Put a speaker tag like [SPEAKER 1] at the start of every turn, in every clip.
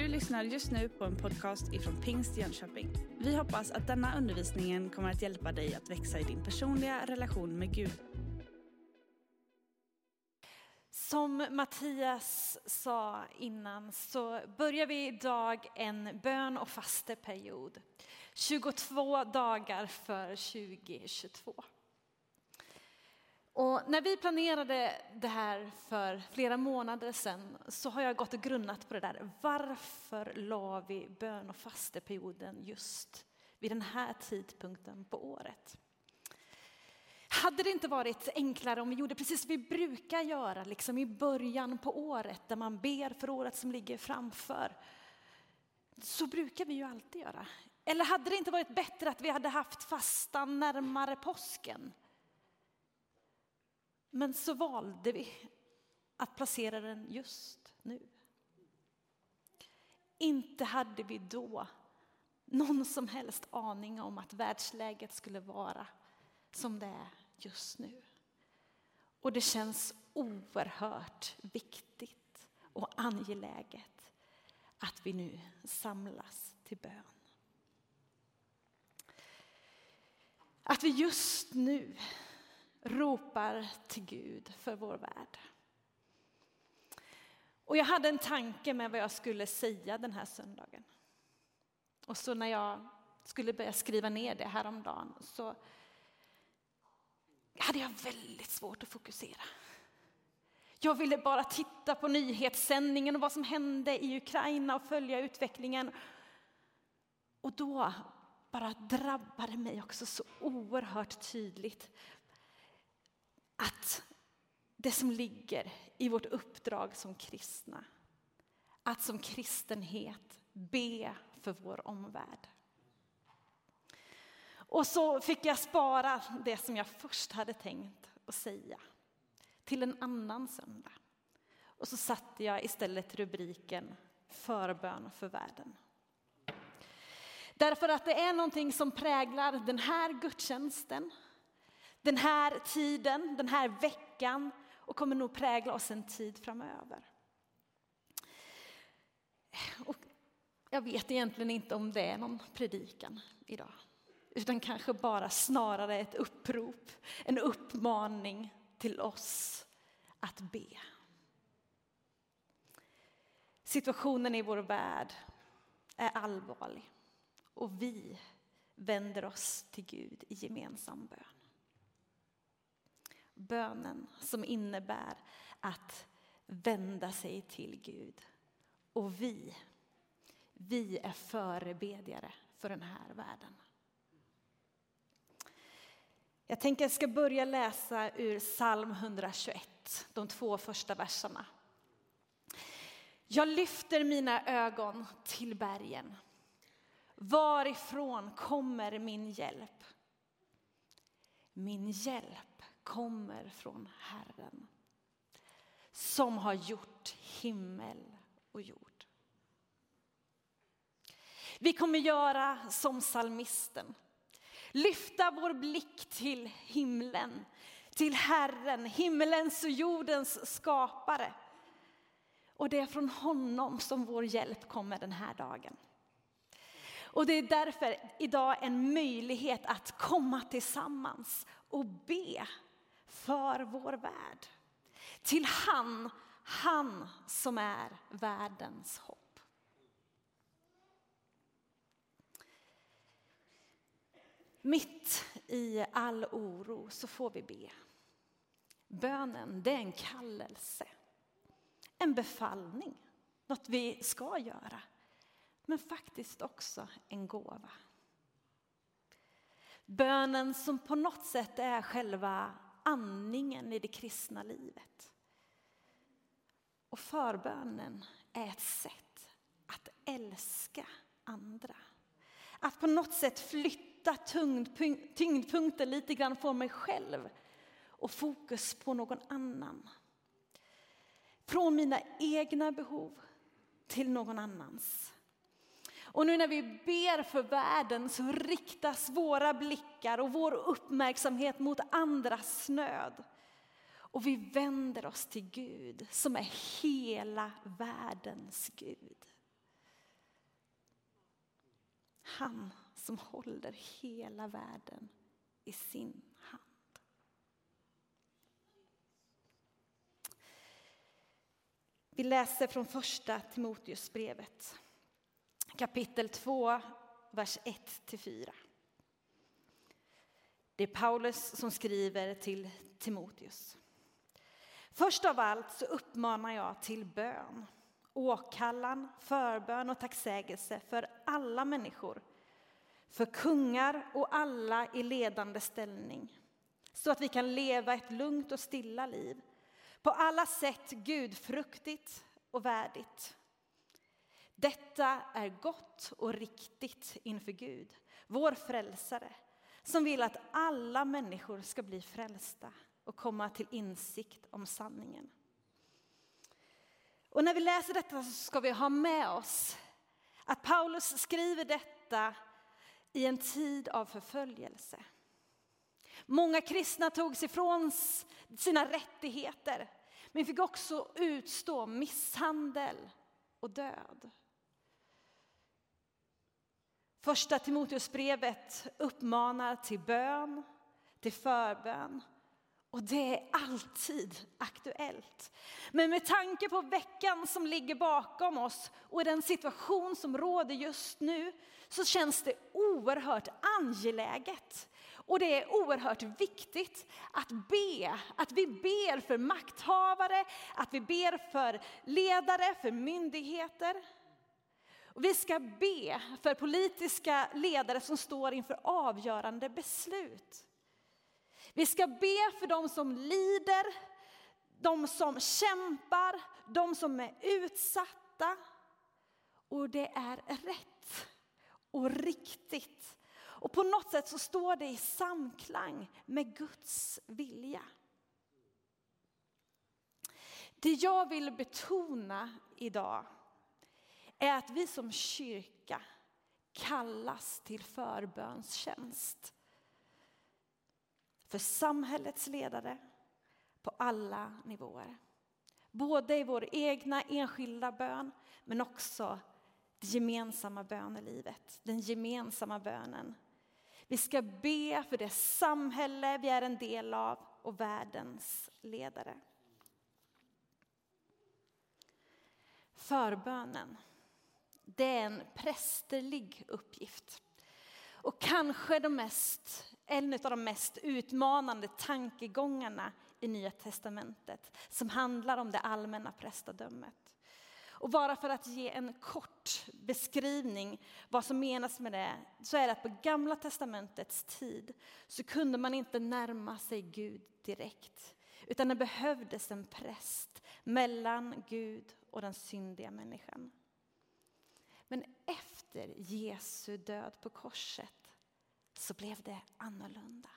[SPEAKER 1] Du lyssnar just nu på en podcast ifrån Pingst Jönköping. Vi hoppas att denna undervisning kommer att hjälpa dig att växa i din personliga relation med Gud.
[SPEAKER 2] Som Mattias sa innan så börjar vi idag en bön och fasteperiod. 22 dagar för 2022. Och när vi planerade det här för flera månader sedan så har jag gått och grunnat på det där. Varför la vi bön och fasteperioden just vid den här tidpunkten på året? Hade det inte varit enklare om vi gjorde precis som vi brukar göra, liksom i början på året, där man ber för året som ligger framför? Så brukar vi ju alltid göra. Eller hade det inte varit bättre att vi hade haft fastan närmare påsken? Men så valde vi att placera den just nu. Inte hade vi då någon som helst aning om att världsläget skulle vara som det är just nu. Och det känns oerhört viktigt och angeläget att vi nu samlas till bön. Att vi just nu ropar till Gud för vår värld. Och jag hade en tanke med vad jag skulle säga den här söndagen. Och så när jag skulle börja skriva ner det häromdagen så hade jag väldigt svårt att fokusera. Jag ville bara titta på nyhetssändningen och vad som hände i Ukraina och följa utvecklingen. Och då bara drabbade mig också så oerhört tydligt att det som ligger i vårt uppdrag som kristna, att som kristenhet be för vår omvärld. Och så fick jag spara det som jag först hade tänkt att säga till en annan söndag. Och så satte jag istället rubriken Förbön för världen. Därför att det är någonting som präglar den här gudstjänsten, den här tiden, den här veckan och kommer nog prägla oss en tid framöver. Och jag vet egentligen inte om det är någon predikan idag utan kanske bara snarare ett upprop, en uppmaning till oss att be. Situationen i vår värld är allvarlig och vi vänder oss till Gud i gemensam bön. Bönen som innebär att vända sig till Gud. Och vi, vi är förebedjare för den här världen. Jag tänker jag ska börja läsa ur psalm 121, de två första verserna. Jag lyfter mina ögon till bergen. Varifrån kommer min hjälp? Min hjälp kommer från Herren som har gjort himmel och jord. Vi kommer göra som salmisten lyfta vår blick till himlen, till Herren, himmelens och jordens skapare. Och det är från honom som vår hjälp kommer den här dagen. Och det är därför idag en möjlighet att komma tillsammans och be för vår värld. Till han, han som är världens hopp. Mitt i all oro så får vi be. Bönen, det är en kallelse, en befallning, något vi ska göra, men faktiskt också en gåva. Bönen som på något sätt är själva andningen i det kristna livet. Och förbönen är ett sätt att älska andra. Att på något sätt flytta tyngdpunkten lite grann från mig själv och fokus på någon annan. Från mina egna behov till någon annans. Och nu när vi ber för världen så riktas våra blickar och vår uppmärksamhet mot andras nöd. Och vi vänder oss till Gud som är hela världens Gud. Han som håller hela världen i sin hand. Vi läser från första Timoteusbrevet kapitel 2, vers 1-4. Det är Paulus som skriver till Timoteus. Först av allt så uppmanar jag till bön, åkallan, förbön och tacksägelse för alla människor, för kungar och alla i ledande ställning, så att vi kan leva ett lugnt och stilla liv, på alla sätt gudfruktigt och värdigt. Detta är gott och riktigt inför Gud, vår frälsare, som vill att alla människor ska bli frälsta och komma till insikt om sanningen. Och när vi läser detta så ska vi ha med oss att Paulus skriver detta i en tid av förföljelse. Många kristna togs ifrån sina rättigheter men fick också utstå misshandel och död. Första Timoteusbrevet uppmanar till bön, till förbön och det är alltid aktuellt. Men med tanke på veckan som ligger bakom oss och den situation som råder just nu så känns det oerhört angeläget. Och det är oerhört viktigt att be, att vi ber för makthavare, att vi ber för ledare, för myndigheter. Och vi ska be för politiska ledare som står inför avgörande beslut. Vi ska be för de som lider, de som kämpar, de som är utsatta. Och det är rätt och riktigt. Och på något sätt så står det i samklang med Guds vilja. Det jag vill betona idag är att vi som kyrka kallas till förbönstjänst. För samhällets ledare på alla nivåer. Både i vår egna enskilda bön men också det gemensamma bönelivet, den gemensamma bönen. Vi ska be för det samhälle vi är en del av och världens ledare. Förbönen det är en prästerlig uppgift. Och kanske de mest, en av de mest utmanande tankegångarna i Nya Testamentet som handlar om det allmänna prästadömet. Och bara för att ge en kort beskrivning vad som menas med det så är det att på Gamla Testamentets tid så kunde man inte närma sig Gud direkt utan det behövdes en präst mellan Gud och den syndiga människan. Men efter Jesu död på korset så blev det annorlunda.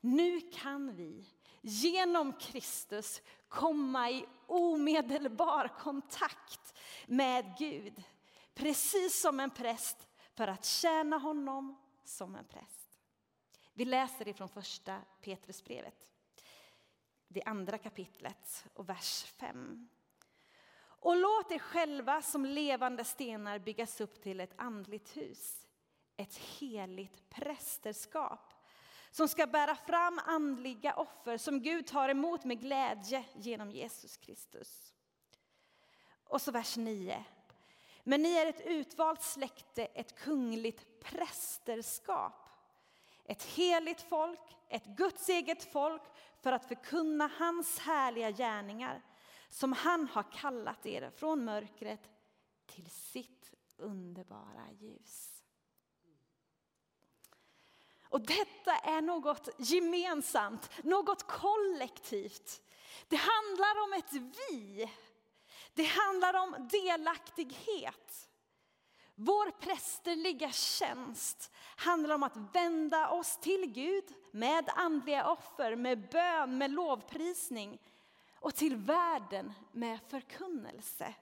[SPEAKER 2] Nu kan vi genom Kristus komma i omedelbar kontakt med Gud. Precis som en präst för att tjäna honom som en präst. Vi läser ifrån första Petrusbrevet, det andra kapitlet och vers 5. Och låt er själva som levande stenar byggas upp till ett andligt hus, ett heligt prästerskap som ska bära fram andliga offer som Gud tar emot med glädje genom Jesus Kristus. Och så vers 9. Men ni är ett utvalt släkte, ett kungligt prästerskap. Ett heligt folk, ett Guds eget folk för att förkunna hans härliga gärningar som han har kallat er från mörkret till sitt underbara ljus. Och detta är något gemensamt, något kollektivt. Det handlar om ett vi. Det handlar om delaktighet. Vår prästerliga tjänst handlar om att vända oss till Gud med andliga offer, med bön, med lovprisning och till världen med förkunnelse.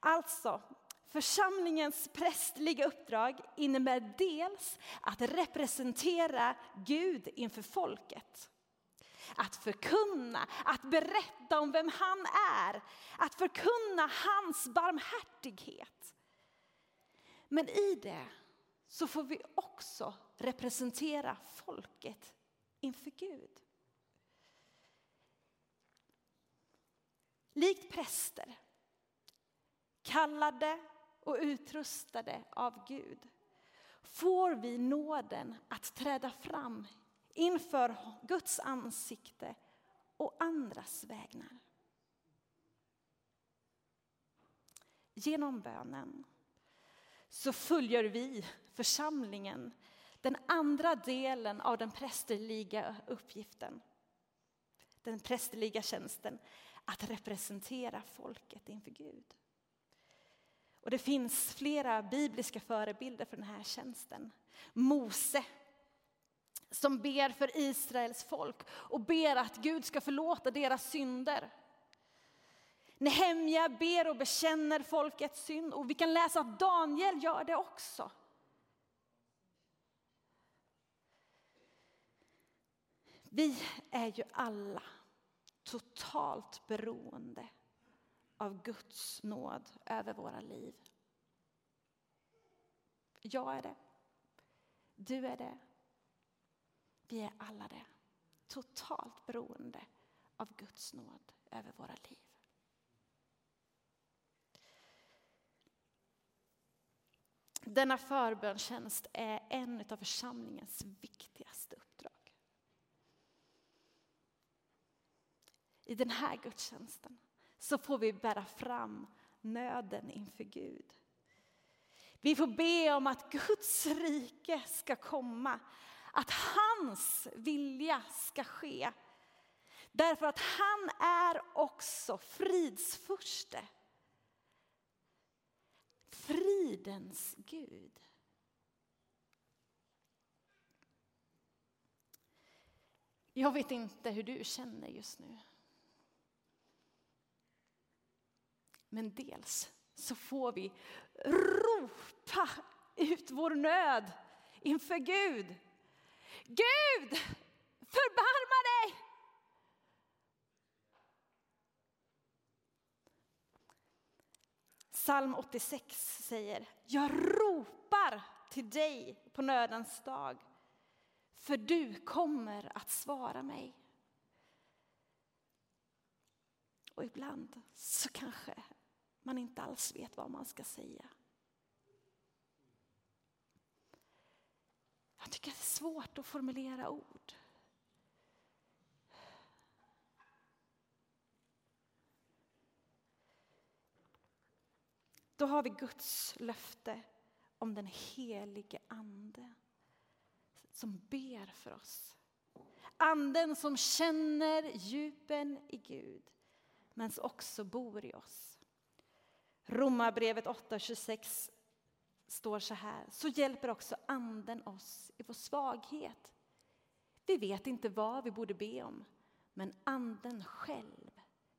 [SPEAKER 2] Alltså, församlingens prästliga uppdrag innebär dels att representera Gud inför folket. Att förkunna, att berätta om vem han är, att förkunna hans barmhärtighet. Men i det så får vi också representera folket inför Gud. Likt präster, kallade och utrustade av Gud får vi nåden att träda fram inför Guds ansikte och andras vägnar. Genom bönen så följer vi, församlingen, den andra delen av den prästerliga uppgiften. Den prästerliga tjänsten, att representera folket inför Gud. Och det finns flera bibliska förebilder för den här tjänsten. Mose som ber för Israels folk och ber att Gud ska förlåta deras synder. Nehemja ber och bekänner folkets synd och vi kan läsa att Daniel gör det också. Vi är ju alla totalt beroende av Guds nåd över våra liv. Jag är det. Du är det. Vi är alla det. Totalt beroende av Guds nåd över våra liv. Denna förbönstjänst är en av församlingens viktigaste uppdrag. I den här gudstjänsten så får vi bära fram nöden inför Gud. Vi får be om att Guds rike ska komma, att hans vilja ska ske. Därför att han är också fridsfurste. Fridens Gud. Jag vet inte hur du känner just nu. Men dels så får vi ropa ut vår nöd inför Gud. Gud, förbarma dig! Psalm 86 säger, jag ropar till dig på nödens dag, för du kommer att svara mig. Och ibland så kanske man inte alls vet vad man ska säga. Jag tycker det är svårt att formulera ord. Då har vi Guds löfte om den helige Ande som ber för oss. Anden som känner djupen i Gud men som också bor i oss. Romarbrevet 8.26 står så här. Så hjälper också anden oss i vår svaghet. Vi vet inte vad vi borde be om, men anden själv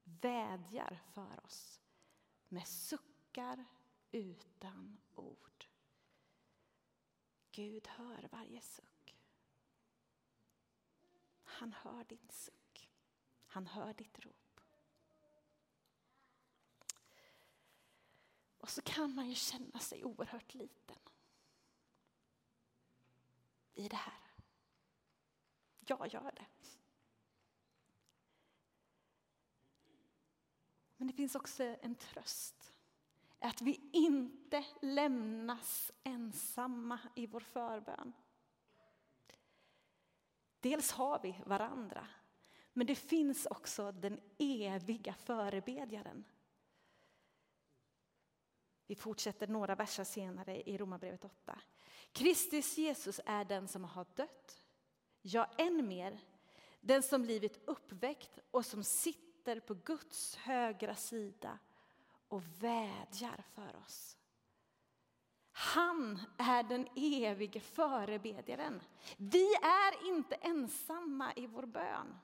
[SPEAKER 2] vädjar för oss med suckar utan ord. Gud hör varje suck. Han hör din suck. Han hör ditt rop. Och så kan man ju känna sig oerhört liten. I det här. Jag gör det. Men det finns också en tröst. Att vi inte lämnas ensamma i vår förbön. Dels har vi varandra, men det finns också den eviga förebedjaren vi fortsätter några verser senare i Romarbrevet 8. Kristus Jesus är den som har dött, ja än mer, den som blivit uppväckt och som sitter på Guds högra sida och vädjar för oss. Han är den evige förebedjaren. Vi är inte ensamma i vår bön.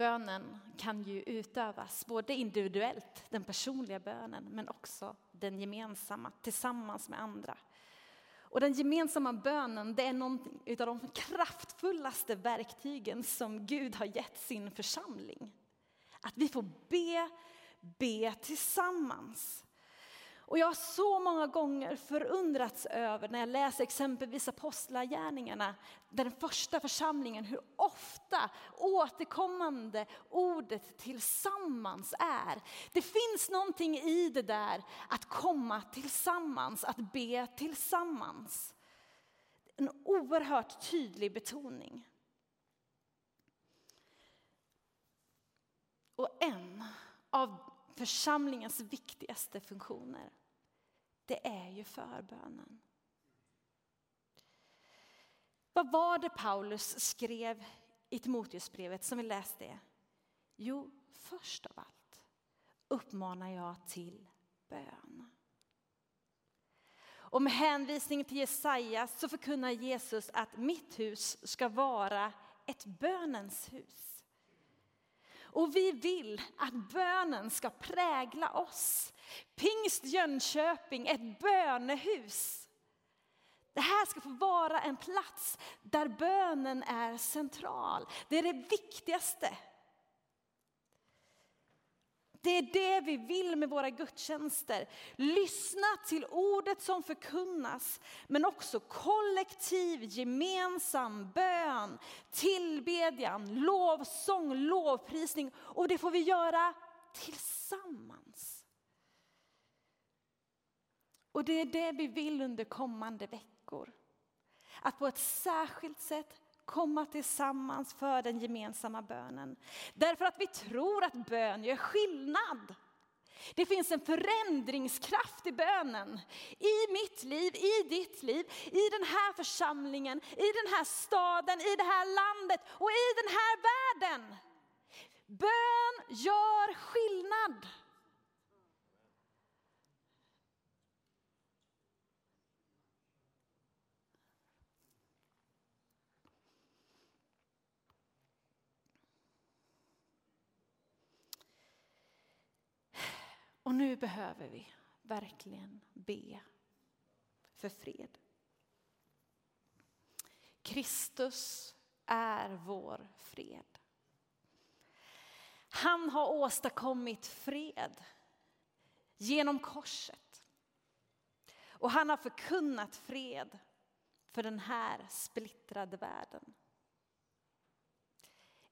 [SPEAKER 2] Bönen kan ju utövas både individuellt, den personliga bönen, men också den gemensamma tillsammans med andra. Och den gemensamma bönen det är något av de kraftfullaste verktygen som Gud har gett sin församling. Att vi får be be tillsammans. Och jag har så många gånger förundrats över när jag läser exempelvis Apostlagärningarna, den första församlingen, hur ofta återkommande ordet tillsammans är. Det finns någonting i det där att komma tillsammans, att be tillsammans. En oerhört tydlig betoning. Och en av församlingens viktigaste funktioner det är ju förbönen. Vad var det Paulus skrev i Timoteusbrevet som vi läste? Jo, först av allt uppmanar jag till bön. Och med hänvisning till Jesaja så förkunnar Jesus att mitt hus ska vara ett bönens hus. Och vi vill att bönen ska prägla oss. Pingst Jönköping, ett bönehus. Det här ska få vara en plats där bönen är central. Det är det viktigaste. Det är det vi vill med våra gudstjänster. Lyssna till ordet som förkunnas, men också kollektiv, gemensam bön, tillbedjan, lovsång, lovprisning. Och det får vi göra tillsammans. Och det är det vi vill under kommande veckor. Att på ett särskilt sätt komma tillsammans för den gemensamma bönen. Därför att vi tror att bön gör skillnad. Det finns en förändringskraft i bönen. I mitt liv, i ditt liv, i den här församlingen, i den här staden, i det här landet och i den här världen. Bön gör skillnad. Och nu behöver vi verkligen be för fred. Kristus är vår fred. Han har åstadkommit fred genom korset. Och han har förkunnat fred för den här splittrade världen.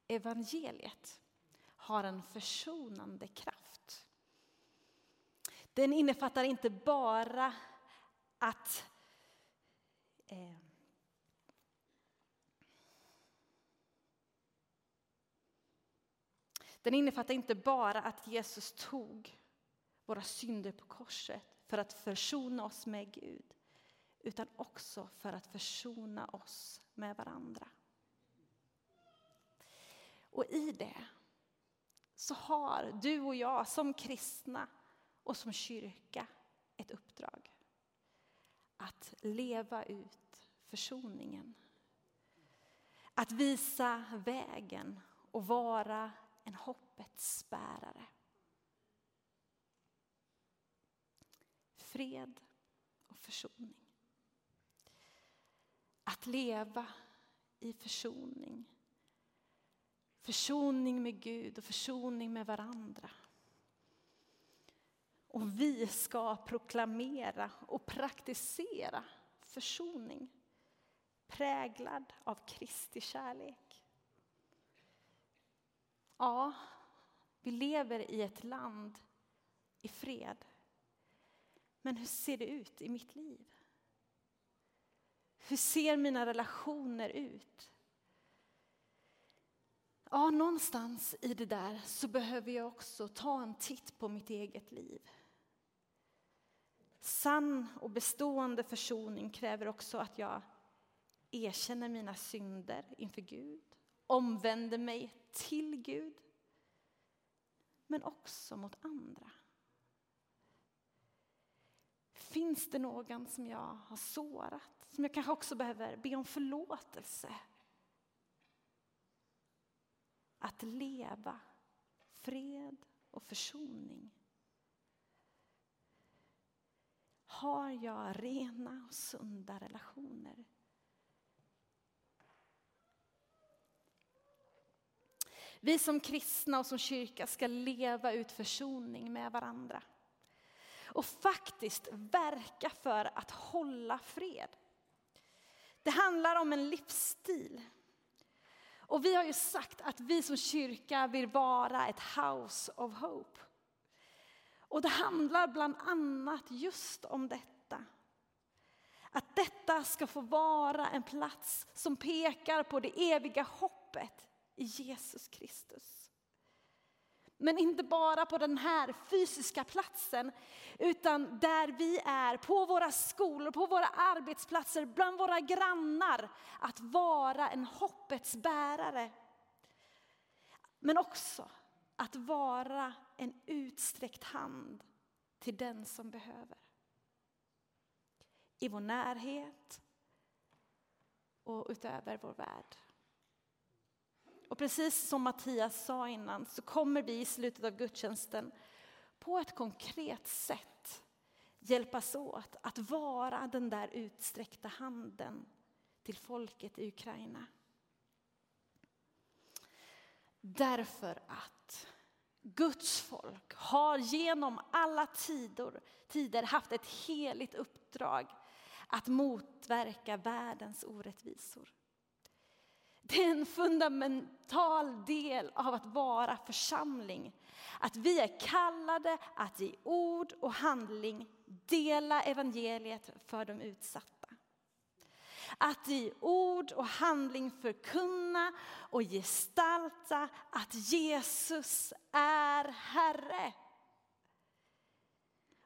[SPEAKER 2] Evangeliet har en försonande kraft. Den innefattar inte bara att eh, Den innefattar inte bara att Jesus tog våra synder på korset för att försona oss med Gud, utan också för att försona oss med varandra. Och i det så har du och jag som kristna och som kyrka ett uppdrag. Att leva ut försoningen. Att visa vägen och vara en hoppets bärare. Fred och försoning. Att leva i försoning. Försoning med Gud och försoning med varandra. Och vi ska proklamera och praktisera försoning präglad av Kristi kärlek. Ja, vi lever i ett land i fred. Men hur ser det ut i mitt liv? Hur ser mina relationer ut? Ja, någonstans i det där så behöver jag också ta en titt på mitt eget liv. Sann och bestående försoning kräver också att jag erkänner mina synder inför Gud, omvänder mig till Gud, men också mot andra. Finns det någon som jag har sårat, som jag kanske också behöver be om förlåtelse? Att leva fred och försoning Har jag rena och sunda relationer? Vi som kristna och som kyrka ska leva ut försoning med varandra. Och faktiskt verka för att hålla fred. Det handlar om en livsstil. Och vi har ju sagt att vi som kyrka vill vara ett house of hope. Och det handlar bland annat just om detta. Att detta ska få vara en plats som pekar på det eviga hoppet i Jesus Kristus. Men inte bara på den här fysiska platsen, utan där vi är, på våra skolor, på våra arbetsplatser, bland våra grannar. Att vara en hoppets bärare. Men också att vara en utsträckt hand till den som behöver. I vår närhet och utöver vår värld. Och precis som Mattias sa innan så kommer vi i slutet av gudstjänsten på ett konkret sätt hjälpas åt att vara den där utsträckta handen till folket i Ukraina. Därför att Guds folk har genom alla tider, tider haft ett heligt uppdrag att motverka världens orättvisor. Det är en fundamental del av att vara församling. Att vi är kallade att i ord och handling dela evangeliet för de utsatta. Att i ord och handling förkunna och gestalta att Jesus är Herre.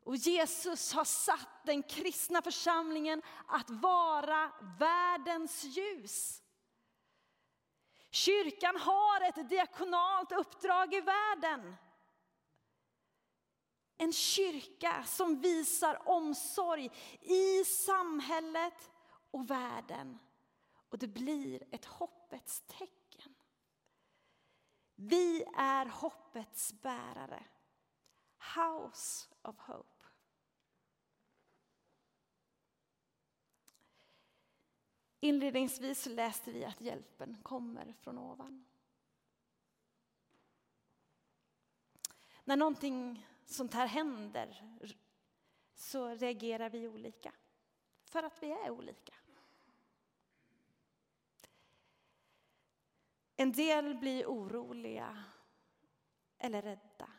[SPEAKER 2] Och Jesus har satt den kristna församlingen att vara världens ljus. Kyrkan har ett diakonalt uppdrag i världen. En kyrka som visar omsorg i samhället och världen. Och det blir ett hoppets tecken. Vi är hoppets bärare. House of Hope. Inledningsvis läste vi att hjälpen kommer från ovan. När någonting sånt här händer så reagerar vi olika. För att vi är olika. En del blir oroliga eller rädda.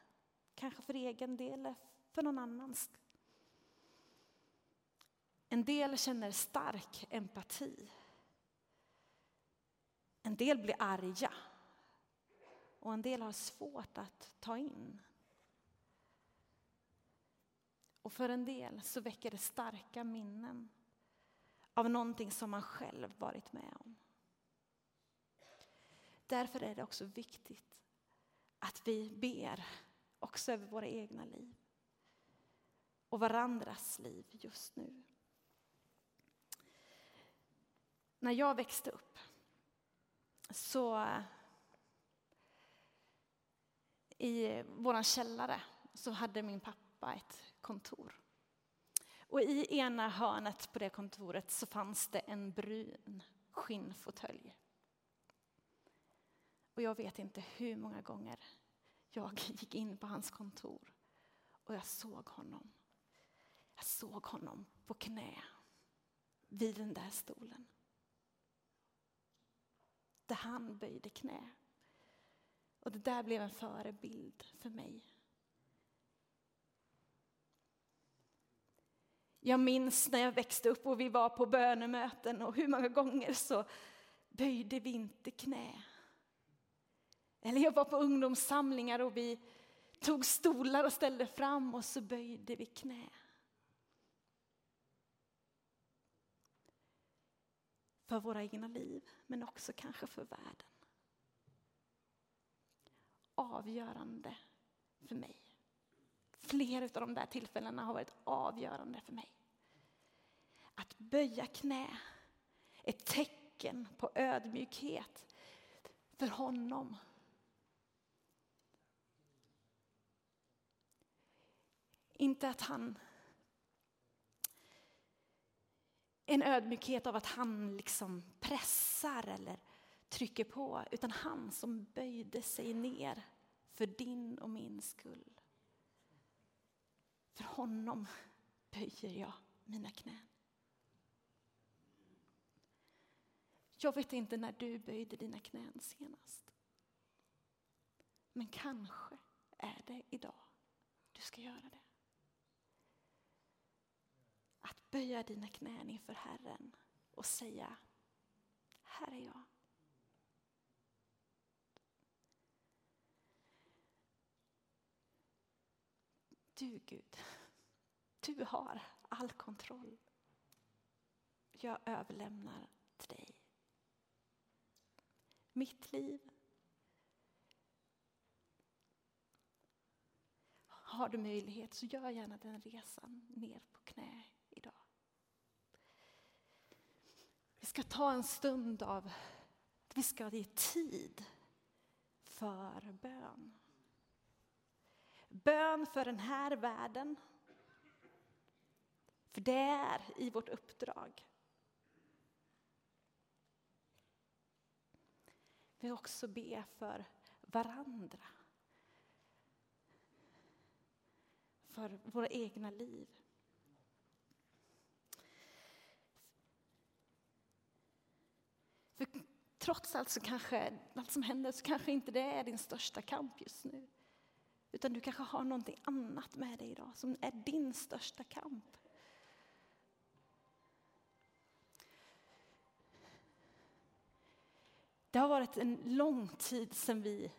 [SPEAKER 2] Kanske för egen del eller för någon annans. En del känner stark empati. En del blir arga. Och en del har svårt att ta in. Och för en del så väcker det starka minnen av någonting som man själv varit med om. Därför är det också viktigt att vi ber också över våra egna liv och varandras liv just nu. När jag växte upp så i vår källare så hade min pappa ett kontor. Och i ena hörnet på det kontoret så fanns det en brun skinnfåtölj. Och jag vet inte hur många gånger jag gick in på hans kontor och jag såg honom. Jag såg honom på knä vid den där stolen. Där han böjde knä. Och det där blev en förebild för mig. Jag minns när jag växte upp och vi var på bönemöten och hur många gånger så böjde vi inte knä. Eller jag var på ungdomssamlingar och vi tog stolar och ställde fram och så böjde vi knä. För våra egna liv, men också kanske för världen. Avgörande för mig. Flera av de där tillfällena har varit avgörande för mig. Att böja knä, ett tecken på ödmjukhet för honom Inte att han... En ödmjukhet av att han liksom pressar eller trycker på, utan han som böjde sig ner för din och min skull. För honom böjer jag mina knän. Jag vet inte när du böjde dina knän senast. Men kanske är det idag du ska göra det. Att böja dina knän inför Herren och säga, här är jag. Du Gud, du har all kontroll. Jag överlämnar till dig. Mitt liv. Har du möjlighet så gör gärna den resan ner på knä idag. Vi ska ta en stund av, vi ska ge tid för bön. Bön för den här världen. För det är i vårt uppdrag. Vi också be för varandra. För våra egna liv. För trots allt så kanske, allt som händer så kanske inte det är din största kamp just nu. Utan du kanske har någonting annat med dig idag som är din största kamp. Det har varit en lång tid sedan vi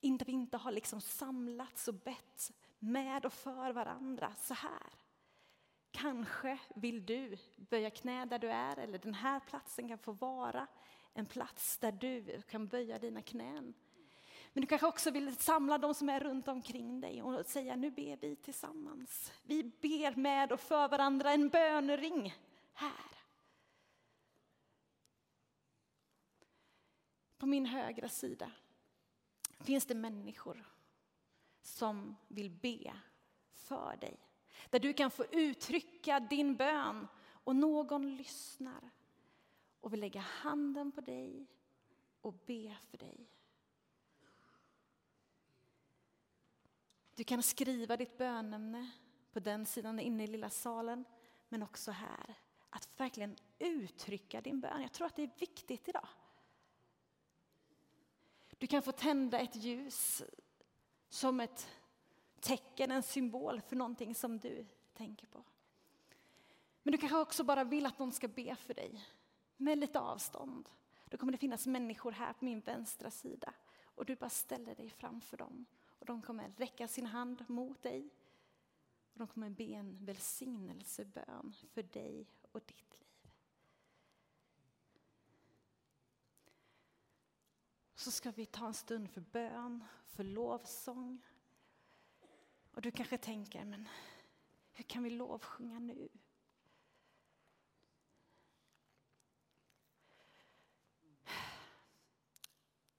[SPEAKER 2] inte, vi inte har liksom samlats och bett med och för varandra så här. Kanske vill du böja knä där du är eller den här platsen kan få vara en plats där du kan böja dina knän men du kanske också vill samla de som är runt omkring dig och säga nu ber vi tillsammans. Vi ber med och för varandra en bönering här. På min högra sida finns det människor som vill be för dig. Där du kan få uttrycka din bön och någon lyssnar och vill lägga handen på dig och be för dig. Du kan skriva ditt bönämne på den sidan inne i lilla salen, men också här. Att verkligen uttrycka din bön. Jag tror att det är viktigt idag. Du kan få tända ett ljus som ett tecken, en symbol för någonting som du tänker på. Men du kanske också bara vill att någon ska be för dig med lite avstånd. Då kommer det finnas människor här på min vänstra sida och du bara ställer dig framför dem och de kommer räcka sin hand mot dig. Och de kommer be en välsignelsebön för dig och ditt liv. Så ska vi ta en stund för bön, för lovsång. Och du kanske tänker, men hur kan vi lovsjunga nu?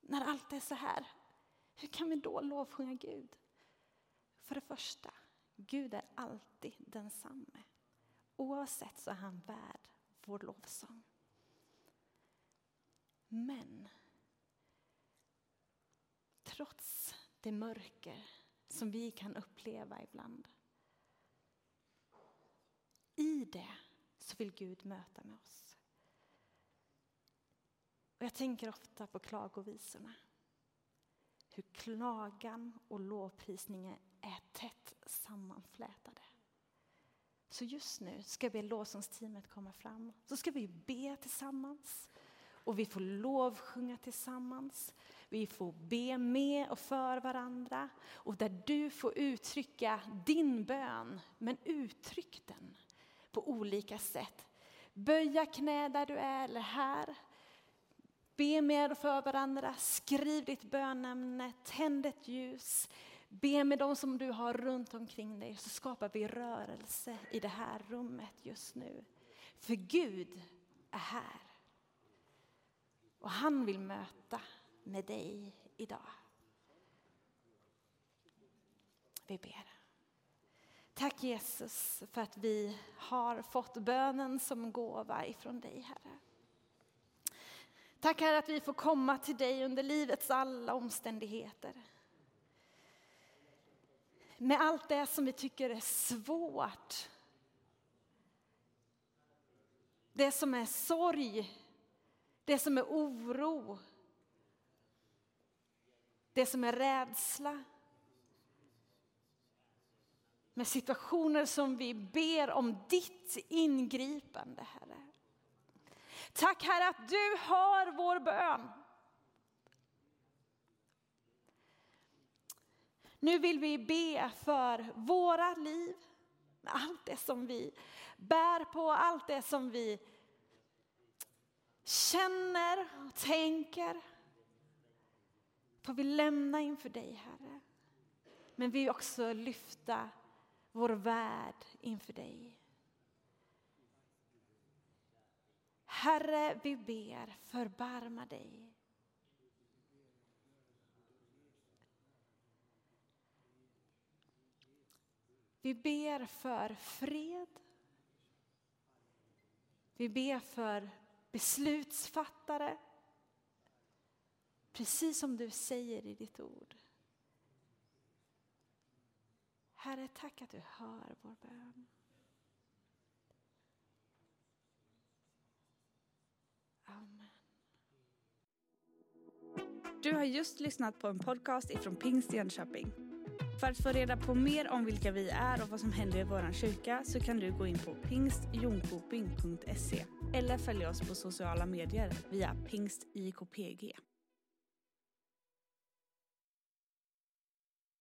[SPEAKER 2] När allt är så här hur kan vi då lovsjunga Gud? För det första, Gud är alltid densamme. Oavsett så är han värd vår lovsång. Men trots det mörker som vi kan uppleva ibland. I det så vill Gud möta med oss. Och jag tänker ofta på klagovisorna hur klagan och lovprisningen är tätt sammanflätade. Så just nu ska jag be lovsångsteamet komma fram. Så ska vi be tillsammans och vi får lovsjunga tillsammans. Vi får be med och för varandra och där du får uttrycka din bön, men uttryck den på olika sätt. Böja knä där du är eller här Be med och för varandra, skriv ditt bönämne, tänd ett ljus. Be med dem som du har runt omkring dig så skapar vi rörelse i det här rummet just nu. För Gud är här. Och han vill möta med dig idag. Vi ber. Tack Jesus för att vi har fått bönen som gåva ifrån dig Herre. Tack Herre att vi får komma till dig under livets alla omständigheter. Med allt det som vi tycker är svårt. Det som är sorg, det som är oro, det som är rädsla. Med situationer som vi ber om ditt ingripande, Herre. Tack Herre att du hör vår bön. Nu vill vi be för våra liv, allt det som vi bär på, allt det som vi känner och tänker. Får vi lämna inför dig Herre. Men vi vill också lyfta vår värld inför dig. Herre, vi ber, förbarma dig. Vi ber för fred. Vi ber för beslutsfattare. Precis som du säger i ditt ord. Herre, tack att du hör vår bön. Amen.
[SPEAKER 1] Du har just lyssnat på en podcast ifrån Pingst Jönköping. För att få reda på mer om vilka vi är och vad som händer i vår kyrka så kan du gå in på pingstjonkoping.se eller följa oss på sociala medier via pingstjkpg.